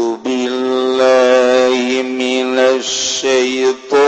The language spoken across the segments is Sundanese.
بالله من الشيطان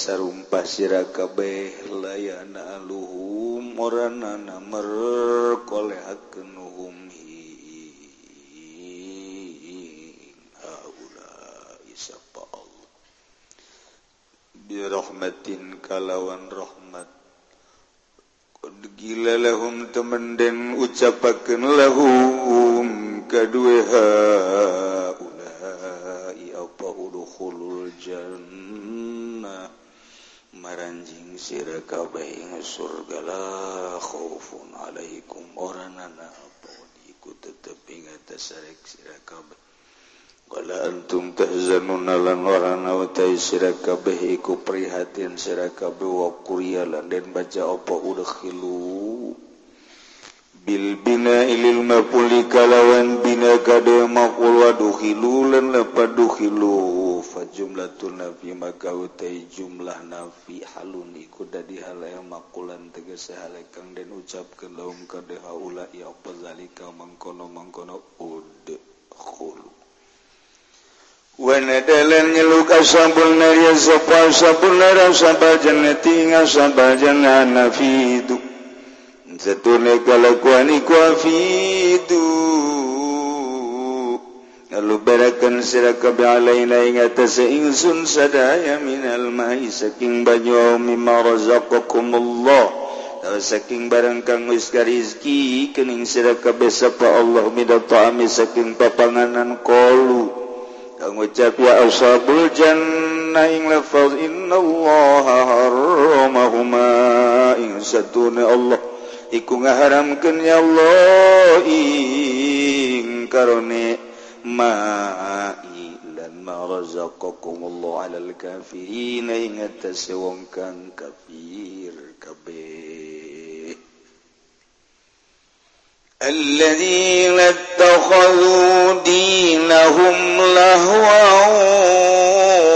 sarumpah sirakabeh layana aluhum oranana merkolehakeun hum sapa Allah. Bi rahmatin kalawan rahmat. Qad gila lahum temenden ucapakeun lahum kadue haulai apa udkhulul jannah. maranjing sirekabeh surgala khaufun alaikum. Oranana pohon ikut tetep ingat tasarek sirekabeh wala antum tahzanun lan warana wa sirakabeh iku prihatin sirakabeh wa kurya den baca apa? Udkhilu. Bilbina ilil mapuli kalawan bina kade makul waduhilu lan lepaduhilu fajumlatun nabi maka utai jumlah nabi halun iku dadi halaya makulan tegese halekang dan ke laum kade haula ya apa zalika mangkono mangkono udkhulu Wanadalan ngeluk asabul nari asabul sabul nara sabajannati ngasabajanna nafi duk Setune kalakuan iku afidu Ngalubarakan sirakabe alaina ing atase ingsun sadaya minal mahi saking banyu mimma razaqakumullah saking barang kang wis rizki kening sirakabe sapa Allah midataami saking papanganan kolu kang ucap ya ashabul jannah ing lafaz innallaha harramahuma ing satune Allah iku ngaharamkeun ya Allah ing karone dan marzakumullah alal kafirin ingat wong kang kafir kabeh الذين اتخذوا دينهم لهوا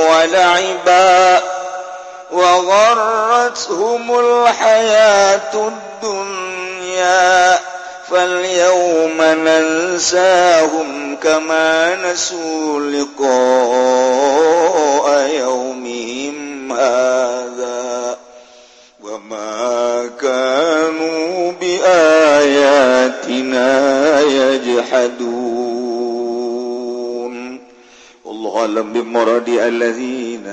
ولعبا وغرتهم الحياة الدنيا فاليوم ننساهم كما نسوا لقاء يومهم هذا وما كانوا بآياتنا يجحدون. الله أعلم بمراد الذين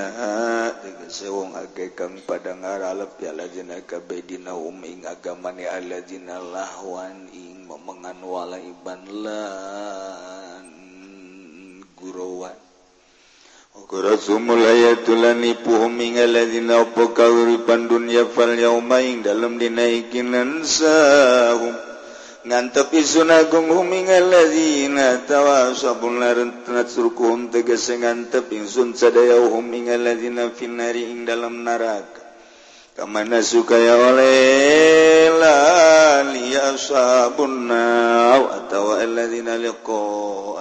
sewong age kang pada ngaralep ya lazina kabedina um ing agamane alazina lahwan ing memengan wala iban lan gurowan. Ukura sumul ayatulan ipuhum ing alazina apa kahuripan dunya fal yauma ing dalem dina ikinan sahum. ngantepi sunagung huminaladzinawasabularkum tegese nganteping sun sadaya huminaladzina finari ing dalam neraka kamana sukaya oleh lali ashabun naw atawa alladzina liqo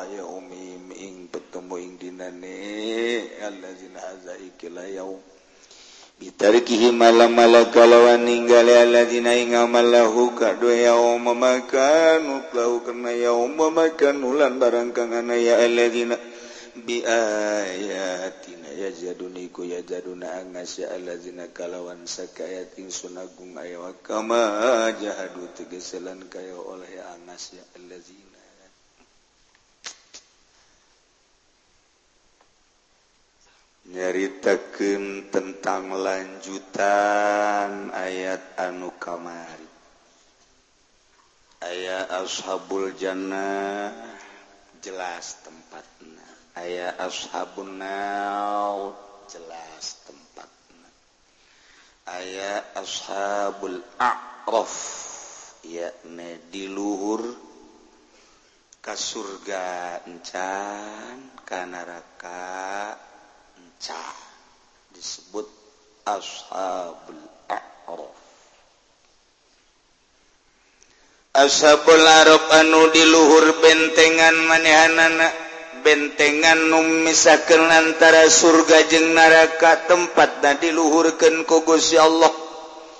ayumim ing petemu ing dinane alladzina hazaikila yaum bitarkihi malam-mala kalawan ninggal alladzina ingamallahu kadu yauma makan uklahu kana yauma makan ulan barang kang ya alladzina bi ayatina yajaduni ku yajaduna angasya alladzina kalawan sakayatin sunagung ayawa kama jahadu tegeselan kaya oleh angasya alladzina. nyaritakeun tentang lanjutan ayat anu kamari. Aya ashabul jannah jelas tempatna. Aya ashabun nar jelas tempatna. Aya ashabul a'raf yakni di luhur ka surga encan ka neraka disebut ashabul a'raf. Ashabul a'raf anu diluhur bentengan manehanana bentengan numisakeun antara surga jeung neraka tempatna diluhurkeun ku Gusti Allah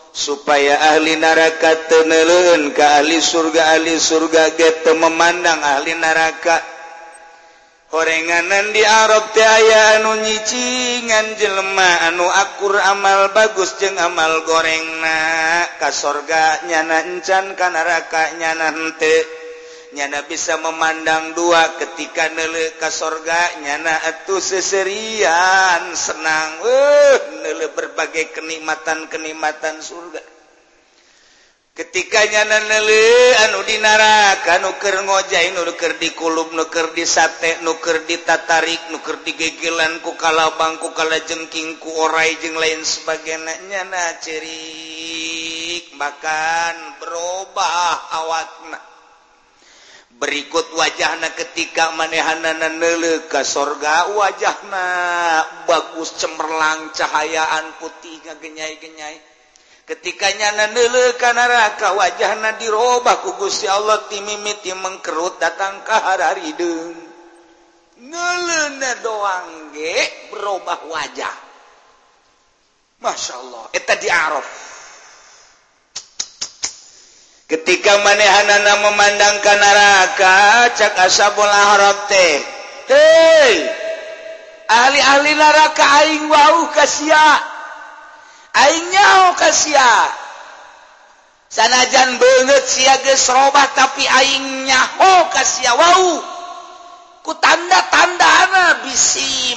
supaya ahli neraka teu neuleukeun ka ahli surga ahli surga ge memandang ahli neraka. Horenganan di Arab ti aya anu nyicingan jelema anu akur amal bagus jeung amal gorengna. Ka sorga nyana encan ka neraka nyana henteu. Nyana bisa memandang dua ketika nele ka sorga nyana atuh seserian senang. Uh, nele berbagai kenikmatan-kenikmatan surga. ketikanya anu dinaraka nuker ngojain nuker dikulub nuker di sate nuker ditatarik nuker digegelan ku kala bangku kala jengking ku orai jeng lain sebagainya na cerik bahkan berubah awakna. Berikut wajahna ketika manehana neule ka sorga wajahna bagus cemerlang cahayaan putih genyai-genyai. ketikanya nanele neraka wajah nadirobah ku Gusti Allah timimiti mengkerut datang ke hari hidung ngelene doang ge berubah wajah. Masya Allah eta diaraf ketika manehanana memandang ke neraka cak asabul ahrab teh. Hei ahli-ahli neraka aing wau kasia nya sanajan banget siaroba tapi aingnya oh kasih Wow ku tanda-tanda bisi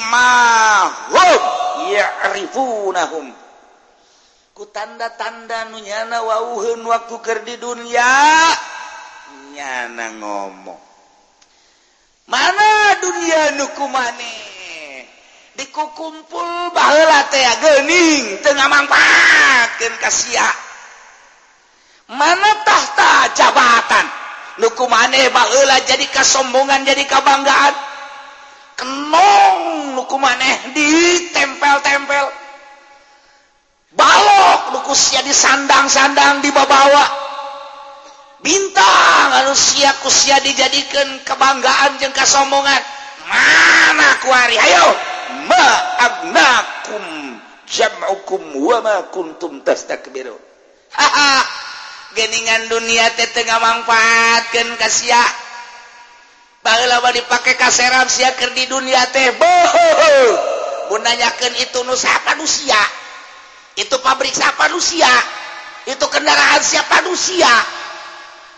ku tanda-tanda nunyana wauhun waktu ker di dunia. Nyana ngomong. Mana dunia nuku maneh diku kumpul bahla gening tengah manfaatkan kasia mana tahta jabatan? Nuku maneh bahla jadi kesombongan jadi kebanggaan kenong nuku maneh ditempel-tempel. Balok lukusia disandang-sandang di babawa bintang manusia kusia dijadikan kebanggaan jeung kasombongan. Mana kuari ayo geningan dunia tetengah manfaatkan kasih balawa dipakai kaseram siaker di dunia teh menanyakan itu nusapan Lusia itu pabrik siapa Lusia itu kendaraan siapa Lusia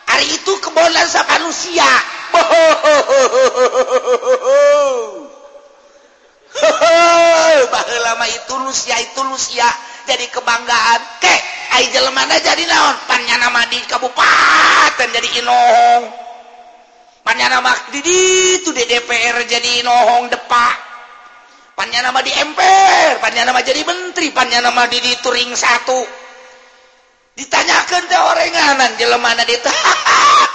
hari itu kebolan siapa Lusia bohohoho lama itu ya itu ya jadi kebanggaan. Kek ai mana jadi naon? Pannya nama di kabupaten jadi inohong. Pannya nama di itu di DPR jadi inohong depak pannya nama di MPR pannya nama jadi menteri pannya nama di di turing satu. Ditanyakan teh orenganan jelemana di tak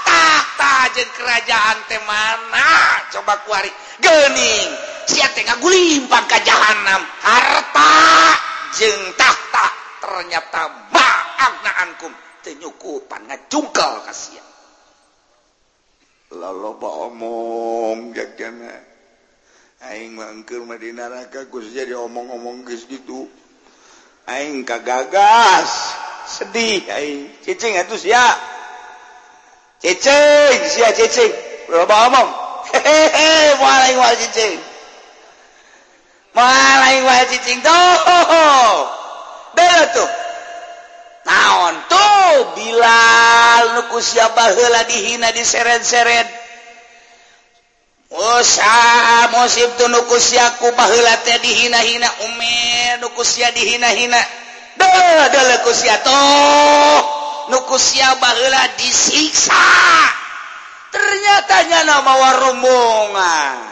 tak ta, kerajaan teh mana? Coba kuari gening guling pangka jahanam harta jeng tahta ternyata ma'agnaankum tenyukupan ngajungkel kasihan lalu ba omong jagana. Aing mangkeur mah di neraka geus jadi omong-omong geus gitu. Aing kagagas. Sedih aing. Cicing atuh sia. Cicing sia cicing loba omong. Hehehe moal aing moal cicing mulai wae cicing tuh bela tuh. Naon tuh? Bilal nuku siapa heula dihina diseret-seret. Usa musib tu nuku siaku baheula teh dihina-hina. Ume nuku sia dihina-hina. Duh, dele kusia tuh. Nuku sia baheula disiksa. Ternyata ternyatanya nama warumungan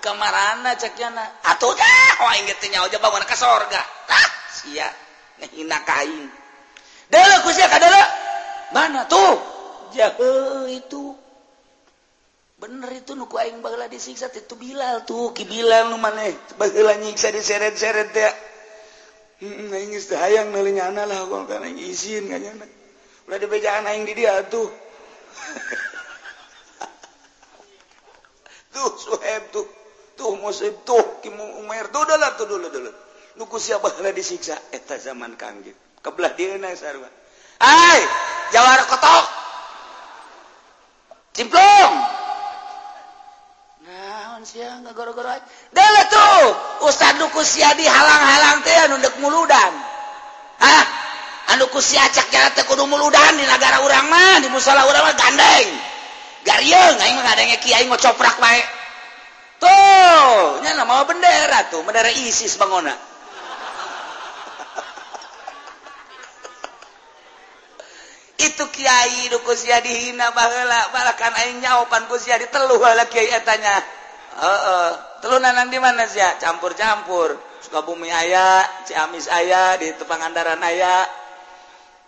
kemarana cekana atau dah wah ingetnya aja bangun ke sorga. Ah sia ngehina kain. Dela kusya kadela mana tuh? Jahe itu. Bener itu nuku aing bagala disiksa itu bilal tuh ki bilal nu maneh. Bagala nyiksa diseret-seret ya heeh aing geus hayang neulingana lah kok kan aing izin kanyana ulah dibejaan aing di dia tuh. Tuh suheb tuh. tuh musib tuh Umar. Tuh dulu tuh dulu dulu. Nuku siapa lah disiksa? Eta zaman kangjeng kebelah dia naik sarwa. Hai! Jawara kotok! Cimplung naon sia ngagoro-goro aja. Dulu tuh! Ustad nuku sia dihalang-halang teh anu dek muludan. Ah anu ku sia acak jalan teh kudu muludan di negara urang mah di musala urang mah gandeng. Garieung aing mah ngadenge kiai ngocoprak bae. Tuh nya nama bendera tuh bendera ISIS bangona itu Kyai dukusia dihina bahela balakan aing nyaopan kusia diteluh lah Kyai etanya heeh telunan di mana sih campur-campur. Sukabumi aya Ciamis aya di Tepangandaran aya.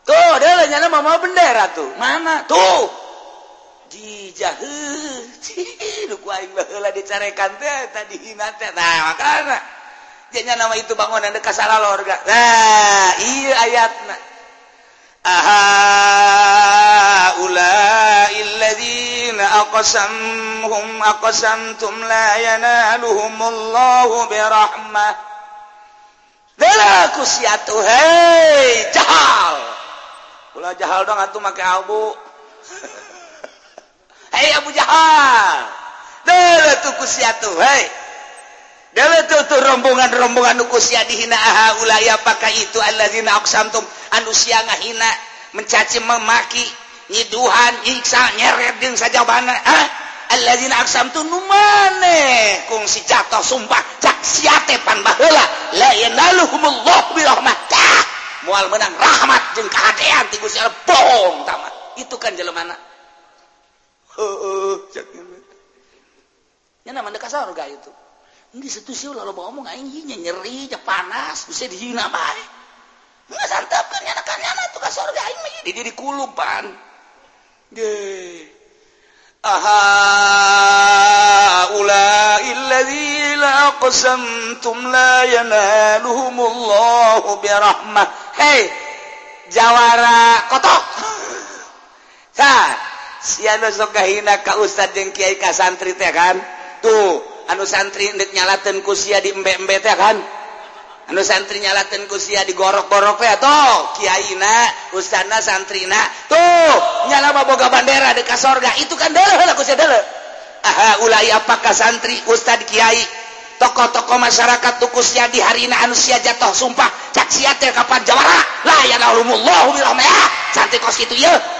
Tuh dia nyana mama bendera tuh. Mana? Tuh dicarekan tadi jadinya nama itu bangunan dekat salah lorga. Nah iya ayat aha ulailladzina aqsamhum aqsamtum la yanaluhumullahu birahmah. Delaku siatu hei jahal. Ulah jahal dong atuh make abu. hey, Abu Jahal. Rombongan-rombongan nukusia dihina. Ulaya pakai itu Allahzinasamtum anusia ngahina mencaci memaki nyiduhan nyiksa nyeret jeung sajabana. Ah alladzina aqsamtu numane kung si jatuh sumpah cak siate pan baheula. La yanaluhumullah bi rahmatah moal meunang rahmat jeung kahadean ti Gusti Allah. Bohong tamat. Itu kan jelema jelemana Eh, eh, itu Ini satu sih lalu bawa mau ngain hinya nyeri, panas, bisa dihina baik Nggak santapkan nyana kan nyana tuh kasar gak ini mah iya. di diri kulupan. Ge. Aha ulai la qasamtum la yanaluhumullahu birahmah. Hei, jawara kotok. Sah, siana ka Ustad jeung kiai ka santri teh kan? Tuh anu santri nit nyalaten ku sia di embe-embe teh kan? Anu santri nyalaten ku sia di gorok-gorok teh tuh kiaina ustadna santrina. Tuh nyala boga bandera di kasorga itu kan deuleuh lah ku sia aha ulai apakah santri ustad kiai? Tokoh-tokoh masyarakat tukus sia di harina anu sia jatuh sumpah. Cak sia teh kapan jawara la ya lahumullahu bi santri kos kitu ieu ya.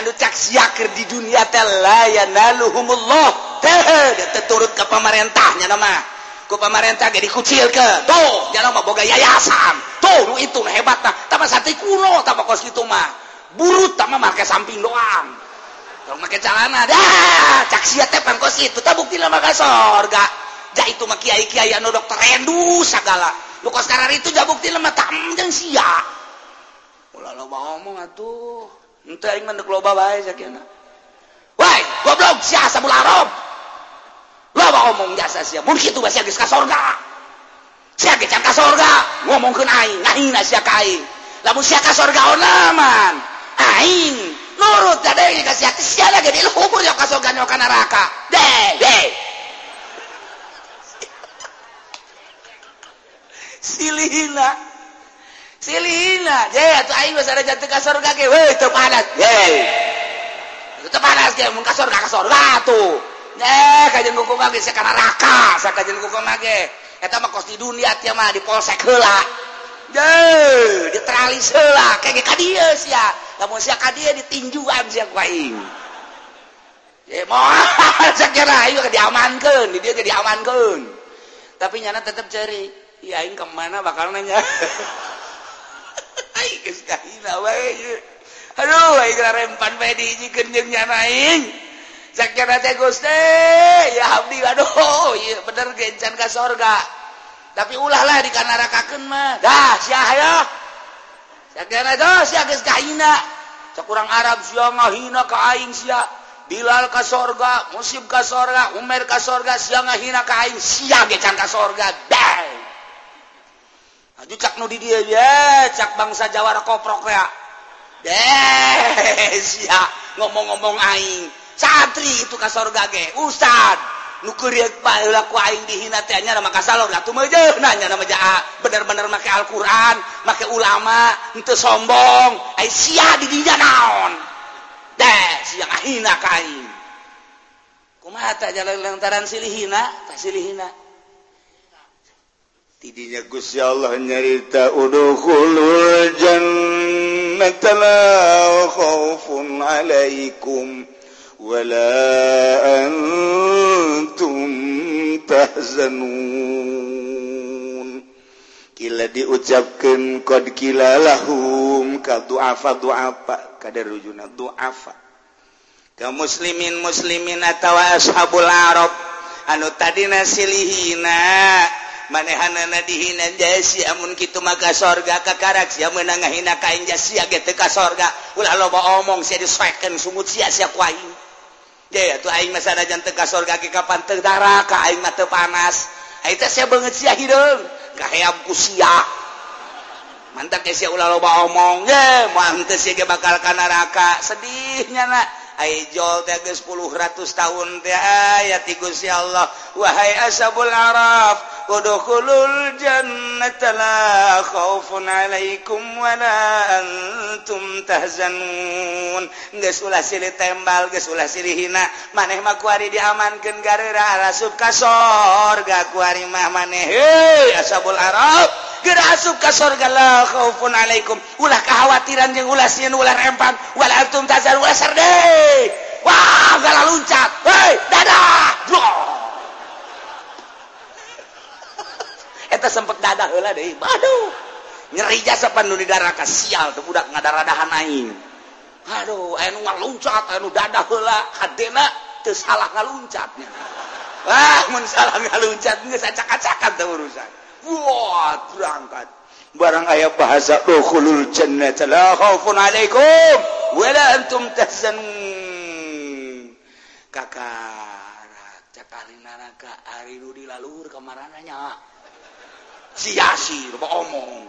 anu caksiaker di dunia tellayanluhumullah turut ke pemerintahnya nama. Ku pemerintah jadi kucil ke tuh jangan mau boga yayasan. Tuh lu itu hebat nah. Tambah sate kuno tambah kos gitu mah. Burut tambah marke samping doang. Kalau pakai celana dah. Caksia teh pangkos itu tak bukti lama ke sorga. Ja itu mah kiai kiai anu dokter rendu segala lu kos karar itu ja bukti mah tak sia. Ulah lo mau ngomong atuh. goblok siasa bulan lawa omong jasa sia mun kitu bae sia geus ka sorga. Sia geus ka sorga ngomongkeun aing aing sia ka aing. Lamun sia ka sorga onaman aing nurut da deui ka sia sia lagi di kubur yo ka sorga yo ka neraka. Deh deh. Silihina. silina yeah, aing jantik ka surga ge. Weh teu panas. Ye. Teu panas ge. Mun ka surga ka surga tuh eh kajeun kuku mah ge sakana neraka sakajeun kuku mah ge. Eta mah kos di dunia tia mah di polsek heula. Ye diteralis heula. Kayak ka dieu sia. Lamun sia ka dieu ditinjuan sia ku aing. Ye moal sakira aing ge diamankeun di dieu ge diamankeun tapi nyana tetep ceri Iya, aing kemana bakal nanya. rempan diijikannya naing bener gencan ka sorga tapi ulahlah di kanarakaken mah dah syahaya sakjana dos sia geus kahina sakurang Arab sia ngahina ka aing sia Bilal ka sorga, Musib ka sorga, Umar ka sorga, sia ngahina ka aing sia gecan ka sorga. Dah. Aduh cak nu di dia ya, cak bangsa Jawara koprok ya. Des ya ngomong-ngomong aing. Satri itu ka surga ge, ustad. Nu keuriek baheula ku aing dihina teh nya maka salor atuh meujeuh nanya nama jaa. Bener-bener make Al-Qur'an, make ulama, henteu sombong. Ai sia di dinya naon. Des sia ngahina ka aing. Kumaha teh jalan lantaran silih hina, tah silih hina. tidinya Gusti Allah nyarita udhulul jannata la khaufun alaikum wala antum tahzanun. Kila diucapkan qd kilalahum ka duafa du'afa kada rujuna duafa ka muslimin muslimin atawa ashabul arab anu tadina silihina. manehanana dihina jasi amun gitu maka sorga kakarak sia menang ngahina kain jasi ya gitu ka sorga. Ulah loba omong sia disoekeun sumut sia sia ku aing ya tuh aing masa ada jantan ka sorga ke kapan teu ka aing mah teu panas. Aing teh sia beungeut sia hideung kaheam ku sia. Mantap sia ulah loba omong ge moal henteu sia ge bakal ka neraka sedihnya na jol te 10 ratus tahun teh ayat ti Gusti Allah. Wahai ashabul araf udkhulul jannata la khaufun alaikum wa la antum tahzanun geus ulah silih tembal geus ulah silih hina. Maneh mah kuari diamankeun gareura asup ka sorga. Kuari mah maneh heuy ashabul arab. Geura asup ka sorga la khaufun alaikum. Ulah kekhawatiran jeung ulah sieun ulah rempang. Wa la antum tazaru ulah serde wah galah luncat heuy dadah. eta sempet dadah heula deui. Aduh. Nyeri jasa panu di darah kasial tuh budak ngadaradahan aing. Aduh, aya nu ngaluncat, aya nu dadah heula, hadena teu salah ngaluncatnya. Wah, mun salah ngaluncat geus acak-acakan teh urusan. Wah, berangkat. Barang aya bahasa dukhulul jannah, la khaufun alaikum wa la antum tahzanun. Kakak, cakali neraka ari nu dilalur kemarananya. sia-si lupa omong.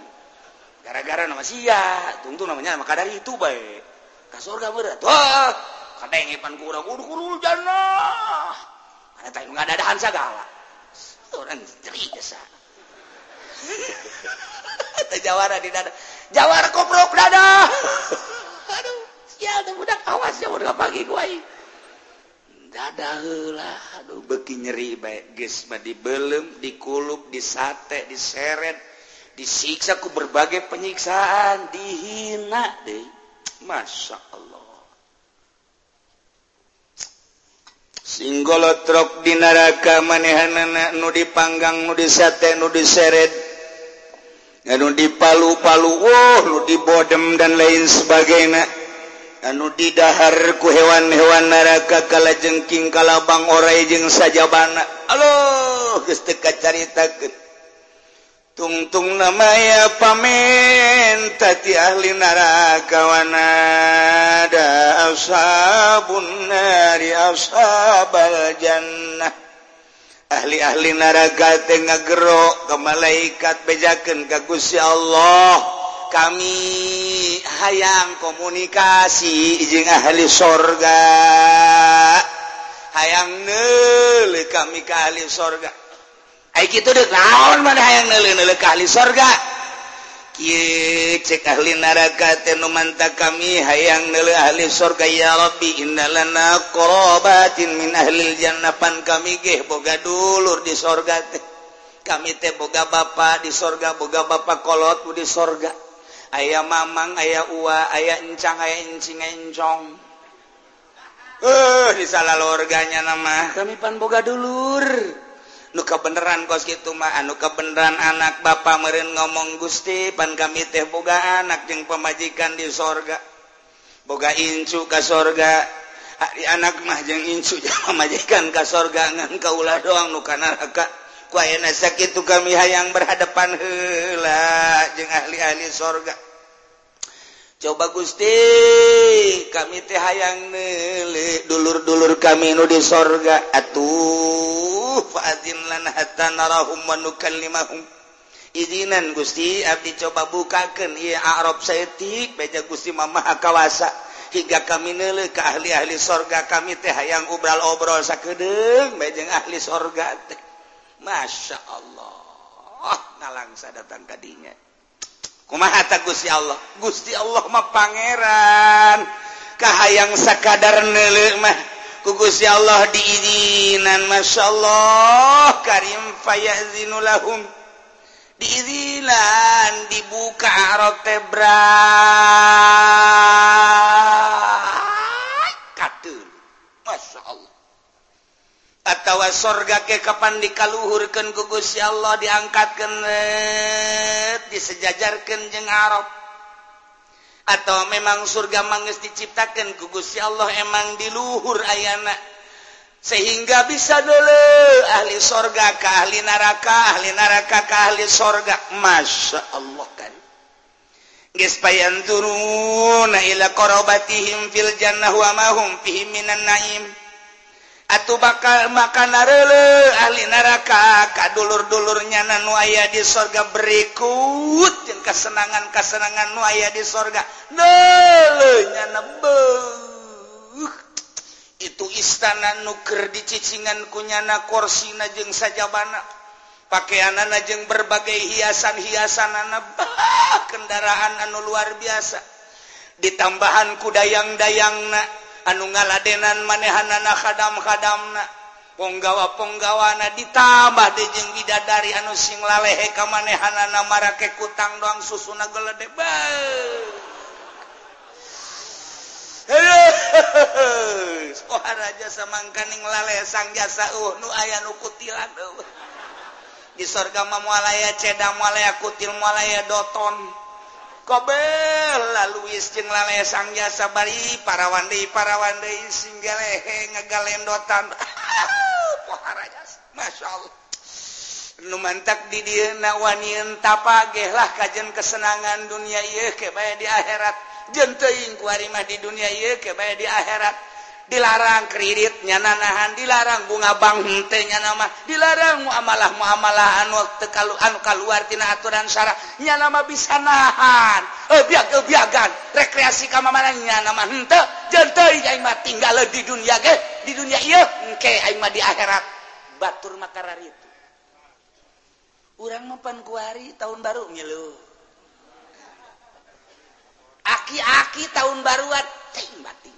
Gara-gara nama sia tentu namanya maka dari itu baik ke surga berat wah kadengepan kurang kudu kudu jannah. Mana ada dahan segala. Orang cerita jawara di dada jawara koprok dada. Aduh sial tuh budak awas ya udah pagi gue dadahlah aduh beki nyeri bae geus di belum dikulup disate diseret disiksa ku berbagai penyiksaan dihina deh masya Allah singgolo truk di neraka manehanana nu dipanggang nu disate nu diseret. Nu dipalu-palu oh nu dibodem dan lain sebagainya. anu didahar ku hewan-hewan neraka kala jengking kalabang orai jeung sajabana. Halo teu kacaritakeun. Tungtung namaya pamen tati ahli neraka wanada ashabun nari ashabal jannah. Ahli-ahli neraka tengah ngagero ka malaikat bejakeun ka Gusti Allah. kami hayang komunikasi jeung ahli sorga. Hayang neuli kami ka ahli sorga. Ay kitu deuk naon mana hayang neuli neuli ka ahli sorga? Kieu cek ahli neraka teh nu manta kami hayang neuli ahli sorga ya rabbi innalana qarabatin min ahli jannah. Pan kami geh boga dulur di sorga teh. Kami teh boga bapa di sorga boga bapa kolot di sorga. aya Mamang aya uwa aya encang ayaahcingcong eh di salah lorganya nama. Kami pan boga dulur. Nu beneran kos gitu mah anu kebenaran anak Bapak merin ngomong Gusti pan kami teh boga anak yang pemajikan di sorga. Boga incu ke sorga. Ah, Hari anak mah jeng incu jeng pemajikan ke sorga ngan kaulah doang nuka neraka. sakit kami hayang berhadapan hela jeung ahli-ahli sorga. Coba Gusti kami teh hayang nele dulur-dulur kami nu di sorga. Atuh faadin lana hatta narahum wa nukallimahum. Izinan Gusti abdi coba bukakeun ieu Arab saeutik beja Gusti mamaha kawasa hingga kami nele ke ahli-ahli sorga kami teh hayang obral-obrol sakedeng beja ahli sorga teh. Masya Allah oh, ah, ngalangsa datang tadinya kumahata Gusti Allah? Gusti Allah mah pangeran. Kahayang sakadar nele mah ku Gusti Allah diizinan Masya Allah karim fayazinulahum diizinan dibuka arot tebra tawa sorga ke kapan dikaluhurkan gugus ya Allah diangkatkan eh, disejajarkan jeng Arab. Atau memang surga manges diciptakan gugus ya Allah emang diluhur ayana. Sehingga bisa dulu ahli sorga ke ahli neraka ahli neraka ke ahli sorga. Masya Allah kan? Gespayan turun ila korobatihim fil jannah wa mahum fihim minan naim. atau bakal makan narele ahli neraka. Kadulur-dulurnya nanu aya di sorga berikut. Yang kasenangan-kasenangan nu aya di sorga. Nelenya nebeuh. Itu istana nuker dicicingan kunyana korsina jeung sajabana. Pakaian jeung berbagai hiasan-hiasanana bah kendaraan anu luar biasa. Ditambahan ku dayang-dayangna. anu ngaladenan manehanana khadam-khadamna. Penggawa-penggawana ditambah dejeng bidadari anu sing lalehe ka manehanana marake kutang doang susuna gelede raja samangkaning lale sang jasa uh nu aya nu kutilan uh. di sorga mamualaya cedang mualaya kutil mualaya doton. kobella Luis jeung lalesangnya sabari para Wandi para Wandai ngagalendotan ngegalendotan. Masya Allah. Numantak di nawanien tapagehlah kajen kesenangan dunia iya kebaya di akhirat. Jenteing kuarimah di dunia iya kebaya di akhirat. dilarang kreditnya nanahan dilarang bunga bangtenya nama dilarang muamalah muamalah anu tekalu anu keluar tina aturan syarah. Nya nama bisa nahan. Eh, eh biagan. Rekreasi ka mana nya nama henteu jenteu aing mah tinggal di dunia ge. Di dunia ieu engke aing mah di akhirat. Batur makarar itu. Urang mah pan kuari tahun baru ngilu. Aki-aki tahun baruan ting bating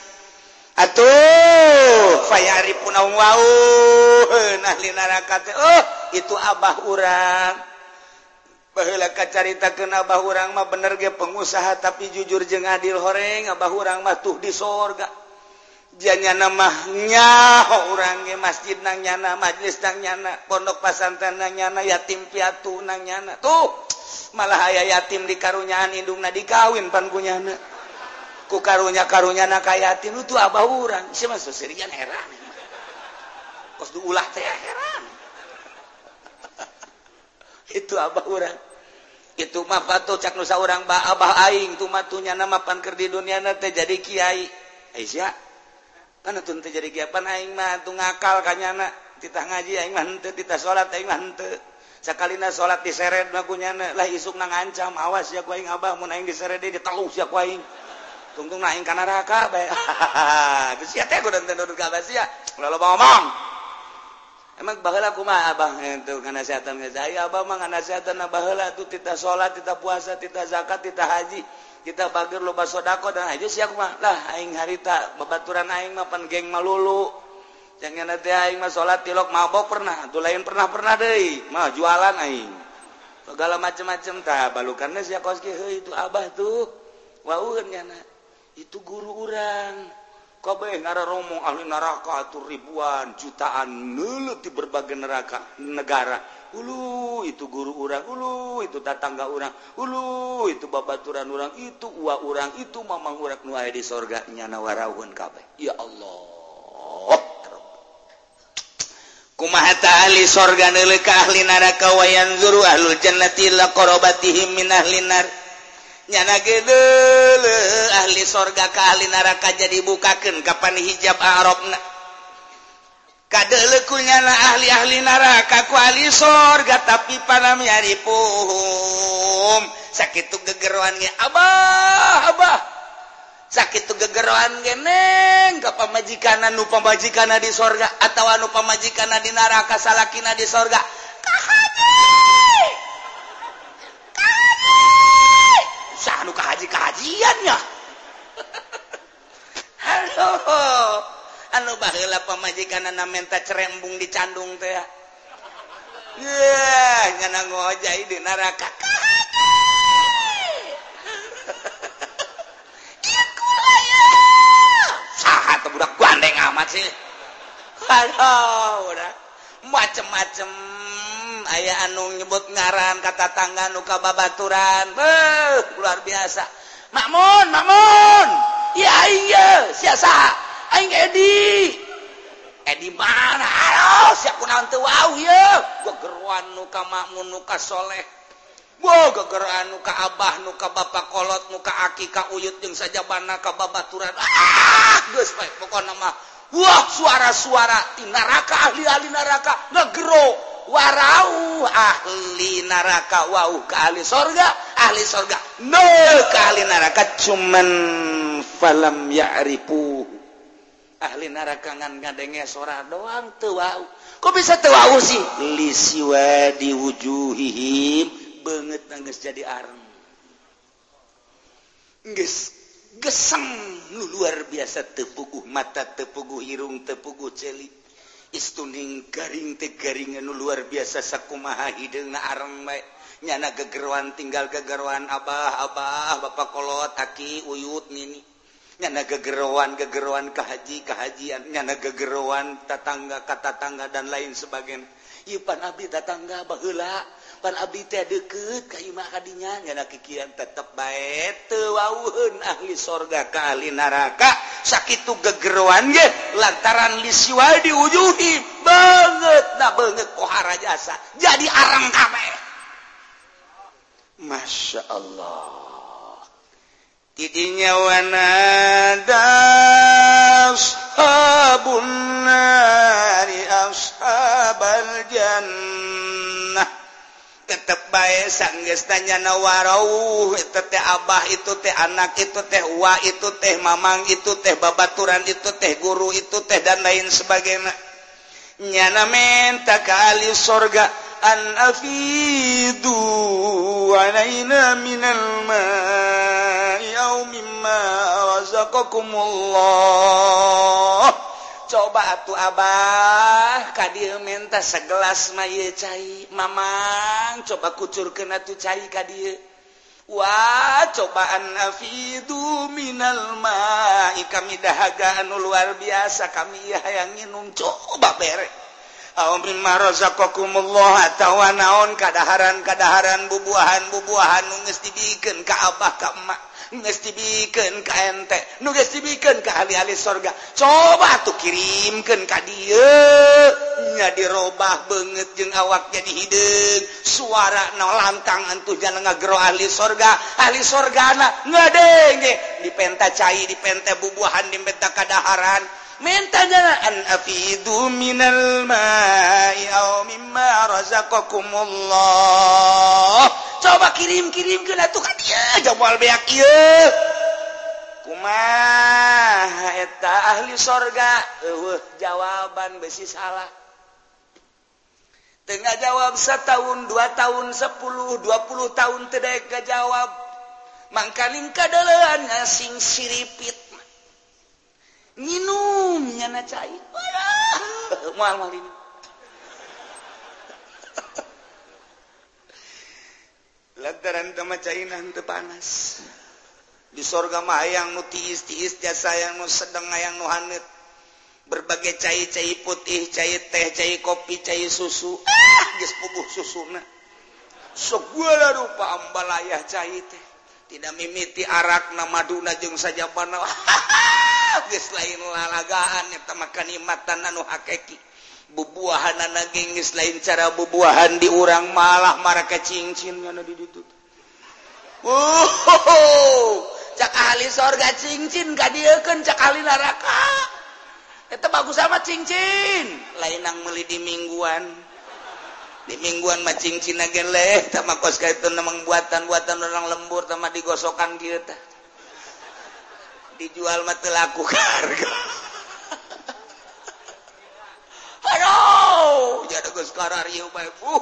atuh. Fayari punaung wau. Nah neraka teh. Oh itu abah urang. Baheula kacaritakeun abah urang mah bener ge pengusaha tapi jujur jeung adil horeng abah urang mah tuh di sorga. Janya mah nyaho urang ge masjid nang nyana majlis nang nyana pondok pesantren nang nyana yatim piatu nang nyana. Tuh malah aya yatim dikarunyaan indungna dikawin pangunyana ku karunya karunya na kayatin abah urang si mas sosirian heran. Kos ulah teh heran. Itu abah urang itu mah patuh cak nusa orang ba abah aing tuh matunya nama panker di dunia nate jadi kiai. Aisyah kan itu nanti jadi kiai? Pan aing mah tuh ngakal kanyana titah ngaji aing mah henteu titah salat aing mah henteu. Sakalina salat diseret mah lah isuk nang ancam awas ya ku aing abah mun aing diseret ditelu sia ku aing. tungtung naing kana neraka bae. Geus sia teh kudu teu ka basia. lalu loba ngomong. Emang baheula kumaha abah eh, itu kana setan geus ai abah mah kana setan baheula tuh tita salat, tita puasa, tita zakat, tita haji, kita bageur loba sodako dan aja sia kumaha. Lah aing harita babaturan aing mah pan geng malulu. Jangan nanti aing mah salat tilok mabok pernah, tuh lain pernah-pernah deui. Mah jualan aing. Segala macam-macam tah balukannya sia koski itu Abah tuh. Wauheun nyana. itu guru urang. Kobe ngara romong ahli neraka atur ribuan jutaan nulut di berbagai neraka negara. Ulu itu guru urang ulu itu tatangga urang ulu itu babaturan urang itu uwa urang itu mamang urang. Nu di sorga nyana warawun kabeh. Ya Allah. Kumaha ahli sorga neuleuh ka ahli neraka wayan zuru ahlul jannati laqarabatihim min ahli neraka nyanagele ahli sorga kali naraka jadi bukakan kapan hijab Arabna. Kadelekunya na ahli-ahli naraka ku ahli sorga tapi panam yari puhum. Sakit tuh gegeruan ge abah abah. Sakit tuh gegeruan geneng ke pamajikana nu pamajikana di sorga atau anu pemajikan di naraka salakina di sorga? Kahaji sanu kahaji kahajiannya halo. Anu baheula pamajikanna minta cerembung dicandung teh. Yeah, nyana ngojai di neraka. Sahat budak gandeng amat sih. Halo udah macem-macem. ayah anu nyebut ngaran kata tangga nuka babaturan. Beuh, luar biasa. Makmun makmun. Iya iya siasa aing edi. Edi mana? Ayo siap kunaon teu wow ye gegeruan nuka makmun nuka soleh. Wow, gegeran nuka abah nuka bapak kolot nuka aki ka uyut jeung saja bana ka babaturan. Ah geus bae pokona mah. Wah suara-suara di neraka ahli-ahli neraka. Ngegero warau ahli neraka. Wau ke ahli sorga ahli sorga. No ke ahli neraka cuman falam ya'rifu. Ahli neraka ngan ngadenge sora doang teu wau kok bisa teu wau sih lisiwa diwujuhihim banget nangis jadi areng. Geus geseng nu luar biasa tepuguh mata tepuguh irung tepuguh celik. Istuning garing tegaringan luar biasa sakumaha hideung na bae. Baik nyana gegeruan tinggal gegeruan abah abah bapak kolot aki uyut nini. Nyana gegeruan gegeruan kahaji kahajian. Nyana gegeruan tatangga katatangga dan lain sebagainya. Ipan abi tatangga baheula. pan abdi teh deket ka imah kadinya nyana kikian tetep bae teu wauheun ahli sorga ka ahli neraka. Sakitu gegeroan ge lantaran lisiwa diujuhi banget na banget kohara jasa jadi arang kabeh. Masya Allah tidinya wanadas habun nari ashabal jannah. tetap baik sanggestanya nawarau itu teh abah itu teh anak itu teh wa itu teh mamang itu teh babaturan itu teh guru itu teh dan lain sebagainya. Nyana menta kali sorga an afidu alaina minal ma'i aw mimma razaqakumullah. coba atuh Abah. Kadir menta segelas may cair Mamang coba kucur kena tuh cair Kadir Wah cobaan nafidu minal ma'i. Kami dahaga anu luar biasa. Kami hayang minum coba bere. Aw mimma atawa naon kadaharan-kadaharan bubuahan-bubuahan nu geus dibikeun ka Abah ka Emak. dibiken KNT nugas dibiken ke ahli-ahli sorga. Coba tuh kirimkan ka dianya dirubah banget jeung awak jadi hidung. Suara no lantang antu jangan ngagro ahli sorga. Ahli sorgana ngadenge. Dipenta cai bubuahan bubuhan dipenta kadaharan. mintanya an afidu minal ma'i aw mimma razaqakumullah coba kirim-kirim ke atuh ka dieu jawab beak ieu kumaha eta ahli sorga. Eueuh jawaban besi salah. Tengah jawab setahun dua tahun sepuluh dua puluh tahun tidak kejawab mangkalingka dalan ngasing siripit. minum na cair. Mual mual ini. Lantaran tema cairan teu panas. Di sorga mah hayang nu tiis tiis jasa yang nu sedeng hayang nu haneut berbagai cai cai putih cai teh cai kopi cai susu. Ah geus puguh susuna. Segala rupa ambalayah cai teh. Tidak mimiti arak na maduna jeung sajabana geus lain lalagaan eta mah kanikmatan anu hakiki bubuahan naging geus lain cara bubuahan di urang malah maraka cingcin nya di ditu Oh, cak ahli sorga cingcin kadieukeun cak ahli neraka. Eta bagus sama cingcin. Lain nang meuli di mingguan. Di mingguan mah cincin agen leh, sama kos kaitu memang buatan-buatan orang lembur sama digosokan kieu. dijual matelaku harga Aduh, jadi geus kararieu bae buh.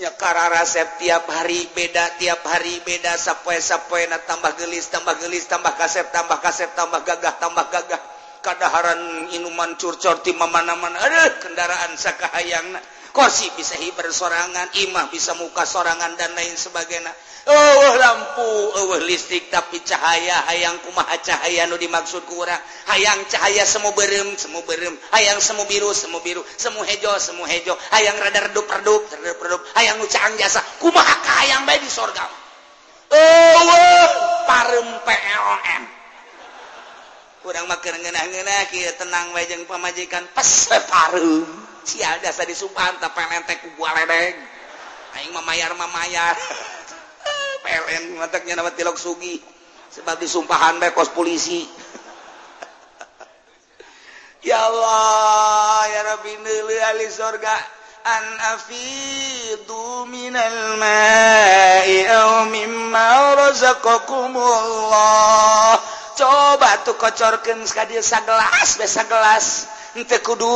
Nya kararasep tiap hari beda, tiap hari beda sapoe-sapoena tambah gelis, tambah gelis, tambah kasep, tambah kasep, tambah gagah, tambah gagah. Kadaharan inuman curcor ti mana-mana. Aduh, kendaraan sakahayangna. kosi bisa hiber sorangan imah bisa muka sorangan dan lain sebagainya. Oh lampu oh listrik tapi cahaya hayang kumaha cahaya nu dimaksud kurang hayang cahaya semu berem semu berem. Hayang semu biru semu biru. Semu hejo semu hejo. Hayang radar redup redup redup redup. Hayang ucaang jasa. Kumaha hayang bae di sorga? Oh parem PLN kurang makan ngena-ngena kia tenang wajeng pemajikan peseparuh sial dasa disumpahan tak pelentek ku buah ledeng aing mamayar mamayar pelen mataknya nama tilok sugi. Sebab disumpahan bae kos polisi. Ya Allah ya Rabbi nili ahli sorga. An afidu minal ma'i au mimma razaqakumullah. coba tuh kocorkan sekali sagelas besa gelas ente kudu.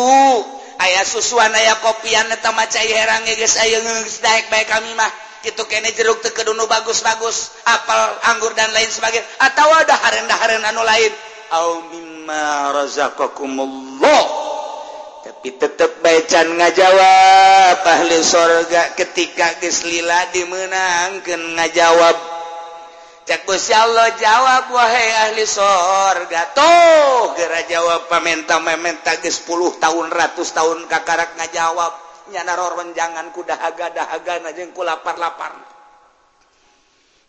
Ayah susuan ayah kopian eta maca herang geus aya geus daek bae kami mah. Kitu kene jeruk teu kedunu bagus-bagus apel anggur dan lain sebagainya. Atau ada haren-haren anu lain. Au mimma razaqakumullah. Tapi tetep baecan ngajawab ahli surga ketika geus lila dimenangkeun ngajawab. Masya Allah jawab wahai ahli surga tuh geura jawab pamenta mementa 10 tahun ratus tahun kakarak ngajawab. Nyanaronjanganku dahaga dahaga najengku lapar-lapar.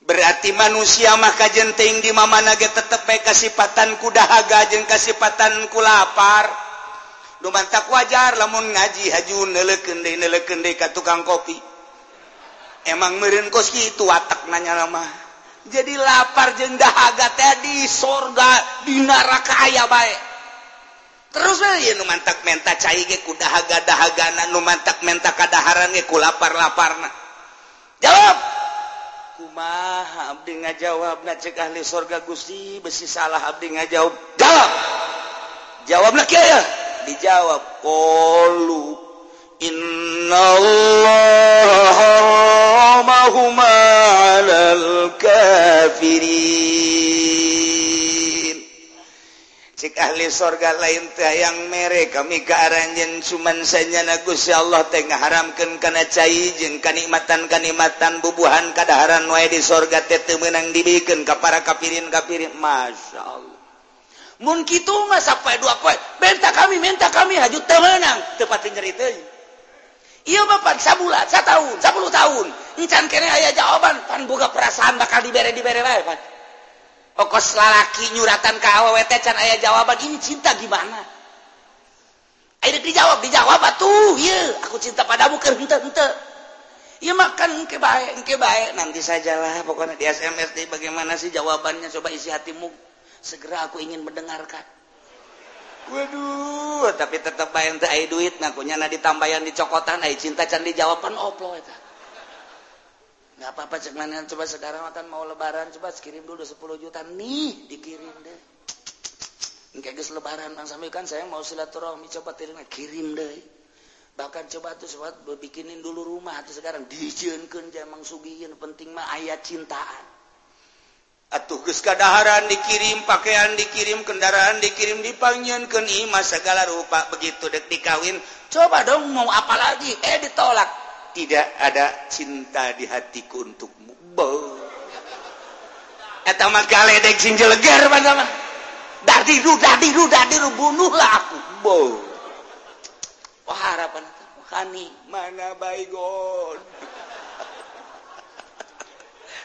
Berarti manusia maka jenteng di mama naga tetepe kasipatanku dahaga jeng kasipatanku lapar. Lumantak wajar lamun ngaji haju nelekende nelekende ka tukang kopi. Emang merin kos gitu watak nanya lemah jadi lapar jendahaga tadi sorga di neraka aya baik terus mantak menta cair kudahaga dahagana nu mantak menta keadaran lapar-laparna. Jawab! Kumaha Abdi ngajawab na cek ahli sorga Gusti besi salah Abdi ngajawab. Jawab! Jawab lagi ya dijawab kolu إن الله حرمهما على الكافرين. Cik ahli sorga lain yang mere kami kearanjen cuman sanya nagus ya Allah teh ngaharamkeun kana cai jeung kanikmatan-kanikmatan bubuhan kadaharan wae di sorga teh teu meunang dibikeun ka para kafirin kafirin masyaallah. Mun kitu mah sampai dua poe benta kami minta kami haju teu meunang. Teu pati nyeri Iya bapak sabulan tahun sepuluh tahun. Encan kene ayah jawaban pan buka perasaan bakal dibere dibere wae pan. Okos lalaki nyuratan ke awewe teh can ayah jawaban ini cinta gimana? Ayo dijawab dijawab atuh iya aku cinta padamu keur henteu henteu. Iya makan engke bae engke bae. Nanti sajalah pokoknya di SMS deh bagaimana sih jawabannya? Coba isi hatimu segera aku ingin mendengarkan. Waduh tapi tetap bayang te duit nakunya na ditambayan dicokotan ay cinta can dijawaban oplo eta. Enggak apa-apa cek mana coba sekarang akan mau lebaran coba kirim dulu 10 juta nih dikirim deh. Engke geus lebaran Mang Sami kan saya mau silaturahmi coba terima kirim deh. Bahkan coba tuh sobat bikinin dulu rumah tuh sekarang dijieunkeun jamang Mang penting mah ayat cintaan. Atuh geus kadaharan dikirim pakaian dikirim kendaraan dikirim dipanggieunkeun imah segala rupa begitu dek dikawin. Coba dong mau apa lagi? Eh ditolak. Tidak ada cinta di hatiku untukmu. Bo eta mah galedek sinjeleger mana mah dadiru dadiru dadiru bunuhlah aku. Bo wah harapan kani. Mana baygon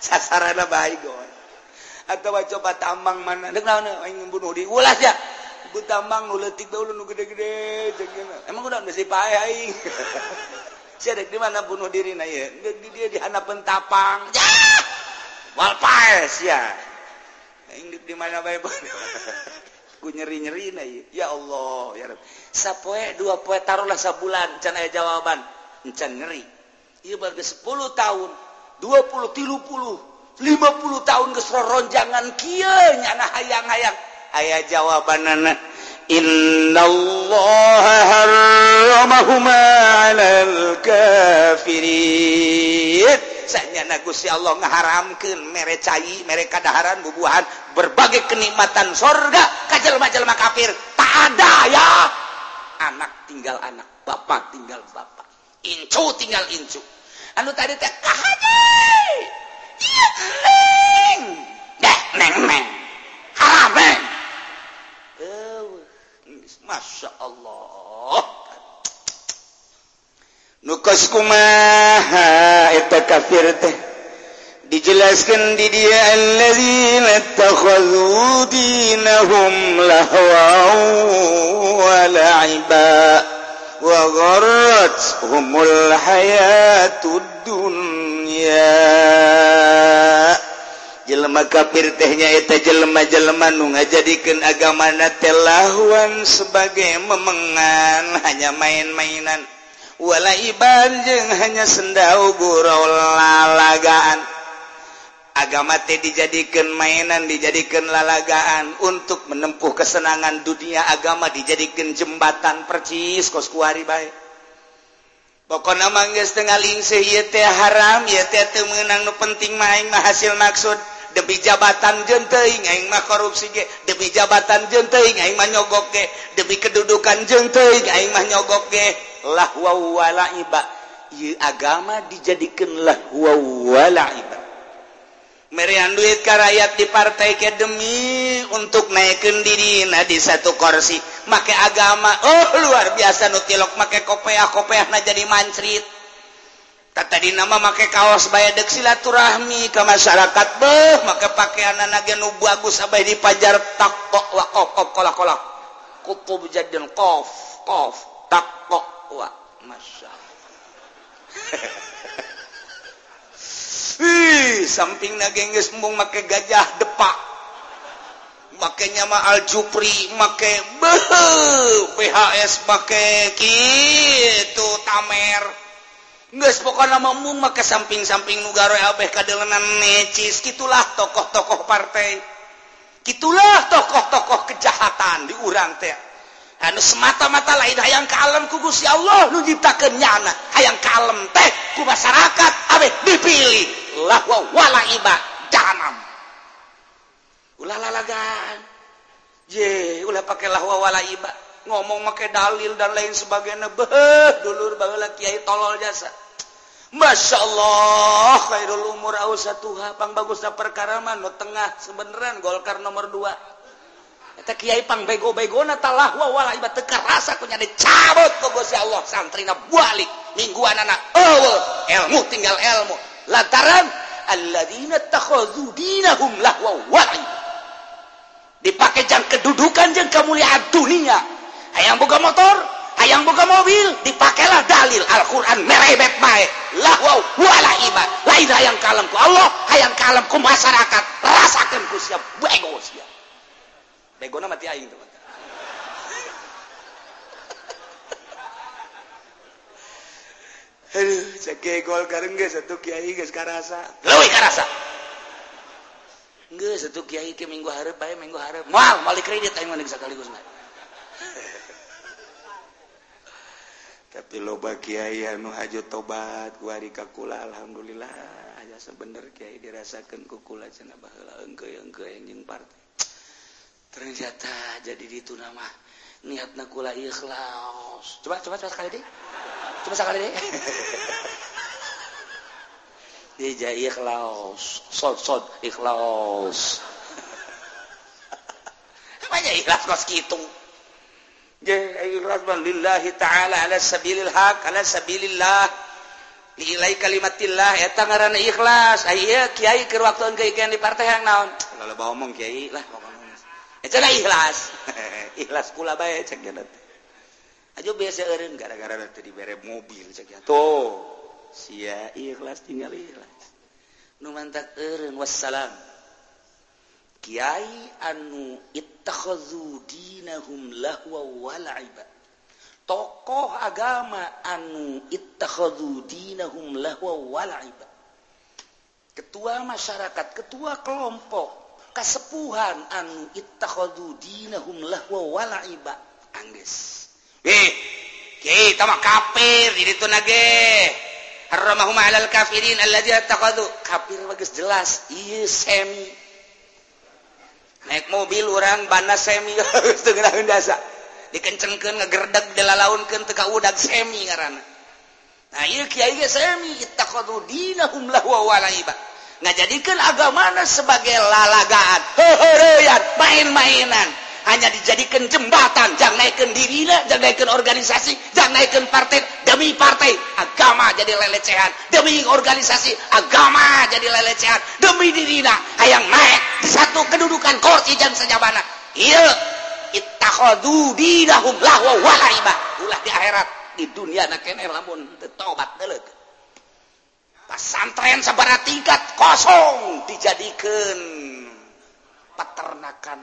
sasarana baygon atau coba tambang mana? Eh? Bunuh di ulas ya? Bu tambang nu leutik dulu nu gede-gede emang udah udah pae aing? Si adek di mana bunuh diri na ya di dia di hana pentapang ya! Walpaes ya? Aing di mana bae ku nyeri-nyeri na ya ya Allah ya Rabb sapoe dua poe taruhlah sabulan can aya jawaban. Encan nyeri. Ieu bagi 10 tahun 20 30 50 tahun keseroronjangan Kynyana hayang-hayang. Aya jawaban anak Innallahnya nagus ya Allah ngaharamkan mere cair mereka daharan bubuhan berbagai kenikmatan sorga kajjal-majallma kafir. Tak ada ya. Anak tinggal anak Bapak tinggal Bapak. Incu tinggal Incu. Anu tadi teh Masya Allah nukuskumaeta kafir teh dijelaskan di dia allazina takhadhu dinahum lahwa wa la'iba wagorhumul hayatud dunya jelma kafir tehnya eta jelma-jelma nu ngajadikeun agamana telahuan sebagai memengan hanya main-mainan. Wala iban jeung hanya sendau gurau lalagaan. agama teh dijadikan mainan dijadikan lalagaan untuk menempuh kesenangan dunia. Agama dijadikan jembatan percis koskuari baik pokok nama setengah lingsih ya teh haram ya teh teu meunang nu penting mah aing mah hasil maksud. Demi jabatan jeung teuing aing mah korupsi ge. Demi jabatan jeung teuing aing mah nyogok ge. Demi kedudukan jeung teuing aing mah nyogok ge. Lahwa wa laiba ieu agama dijadikeun lahwa wa laiba merian duit rakyat di partai ke demi untuk naikkan diri. Nah di satu kursi make agama. Oh luar biasa nutilok make kopeah kopeah nah jadi mancrit. Tadi nama make kaos bay dek silaturahmi ke masyarakat. Beh maka pakaian anak nu bagus sampai di pajar tak kok wa kok kolak kolak. Kutub jadil kof kof tak kok wa masya Ih, samping nagengges mung make gajah depak. Makanya mah aljupri make BHS make kitu tamer. Geus pokona mah mung make samping-samping nu gawe abeh kadeulenan necis gitulah tokoh-tokoh partai. Kitulah tokoh-tokoh kejahatan di urang teh. Anu semata-mata lain hayang kalem alam ku Gusti Allah nu nyiptakeun nyana, hayang kalem teh ku masyarakat abeh dipilih. ulah pakaiwala ngomong make dalil dan lain sebagainya. Beh dulur barulah Kyai tolol jasa. Masya Allah Khairul umur ausa tuha. Pang bagusnya perkaraman nu tengah sebeneran Golkar nomor 2 eta kiai pang bego-begona talahwa wala ibat teu karasa ku nyade cabut ku Gusti Allah. Santrina balik mingguan anak eueuh ilmu tinggal ilmu. lantaran dipakaijan kedudukan yang kemuliaan dunia. Hayang buka motor hayang buka mobil dipakailah dalil Al-Qur'an merebet lain ayaang kalemku Allah hayang kalem ku masyarakat. Rasakan usia bego siap. Bego nama tiaing teman. gol satu Kyai satu Kyai ke minggu harap baik minggu harap mal balik kredit aing mending sekaligus mah tapi loba Kiai anu hajat tobat gua ka kula alhamdulillah. Aja sebener Kiai dirasakeun ku kula cenah baheula engke engke jeung partai. Ternyata jadi dituna mah niatna kula ikhlas. Coba coba coba sekali deh coba sekali deh Ija ikhlas. Sod sod ikhlas. Apanya ikhlas kos gitu? ikhlas lillahi ta'ala ala sabilil haq ala sabilillah. Nilai kalimatillah ya ngaranna ikhlas. Aya kiai keur waktu engke di partai yang naon? Kalau bawa omong kiai lah ikhlaskula biasa gara-gara diberre mobil si ikhlas tinggal ikhlas. Numantak erin wassalam. Kyai anu ittakhadhu dinahum lahwa wal aiba tokoh agama anu ittakhadhu dinahum lahwa wal aiba ketua masyarakat ketua kelompok kasepuhan anu itadudinahumlahwalaiba kafir itu nage. Harramahuma alal kafirin allazi taqadu kafir bagus jelas ieu semi. Naik mobil orang banda semi. Teu ngeunaheun dasa dikencenkeun ngegerdeg delalaunkeun teu ka udag semi ngaranna. Nah ieu kiai ge semi taqadu dinahum lahwa walaiba nggak jadikan agamana sebagai lalagaan. Hehereyan main-mainan. Hanya dijadikan jembatan. Jangan naikkan dirina jangan naikkan organisasi jangan naikkan partai demi partai. Agama jadi lelecehan. Demi organisasi agama jadi lelecehan. Demi dirina hayang naik di satu kedudukan kursi jangan sejabana. Iya ittakhadu dinahum lahwa walaiba ulah di akhirat. Di dunia na kene lamun teu tobat pesantren sebarat tingkat kosong dijadikan peternakan.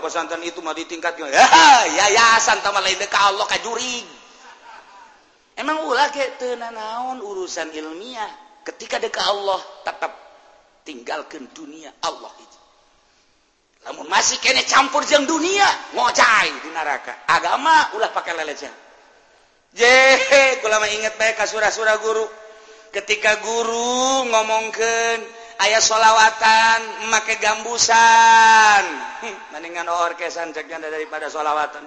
Pesantren itu mau ditingkat yayasan Allah juri. Emang ulah naon urusan ilmiah? Ketika deka Allah tetap tinggalkan dunia Allah itu. Namun masih kene campur jeng dunia ngocai di neraka. Agama ulah pakai lelejan jehe ulama inget baik ka surah-sura guru. Ketika guru ngomongken ayah sholawatan make gambusan. Mendingan orkesan ceknya daripada sholawatan.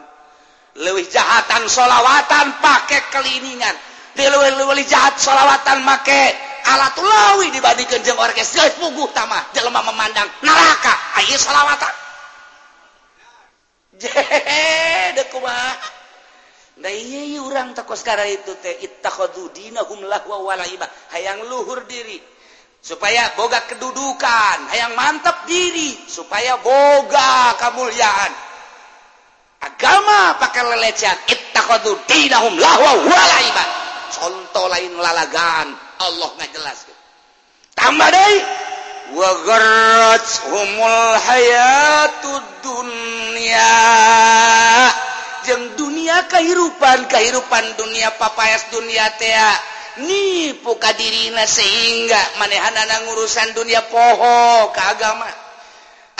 Lewih jahatan sholawatan pakai keliningan. Di lewih jahat sholawatan make alat lawi dibandingkan jeng orkes. Guys puguh tamah jelema memandang neraka. Ayah sholawatan. Jehe dekumah orang sekarang itu hayang luhur diri supaya boga kedudukan. Hayang mantap diri supaya boga kemuliaan. Agama pakai lelecehan ittaqadudinahum lahwa wal contoh lain lalagan Allah ngajelaskeun tambah deui wa humul hayatud dunya. jeng dunia kehidupan kehidupan dunia papayas dunia tea. Ni puka dirina sehingga manehanana ngurusan dunia poho ke agama.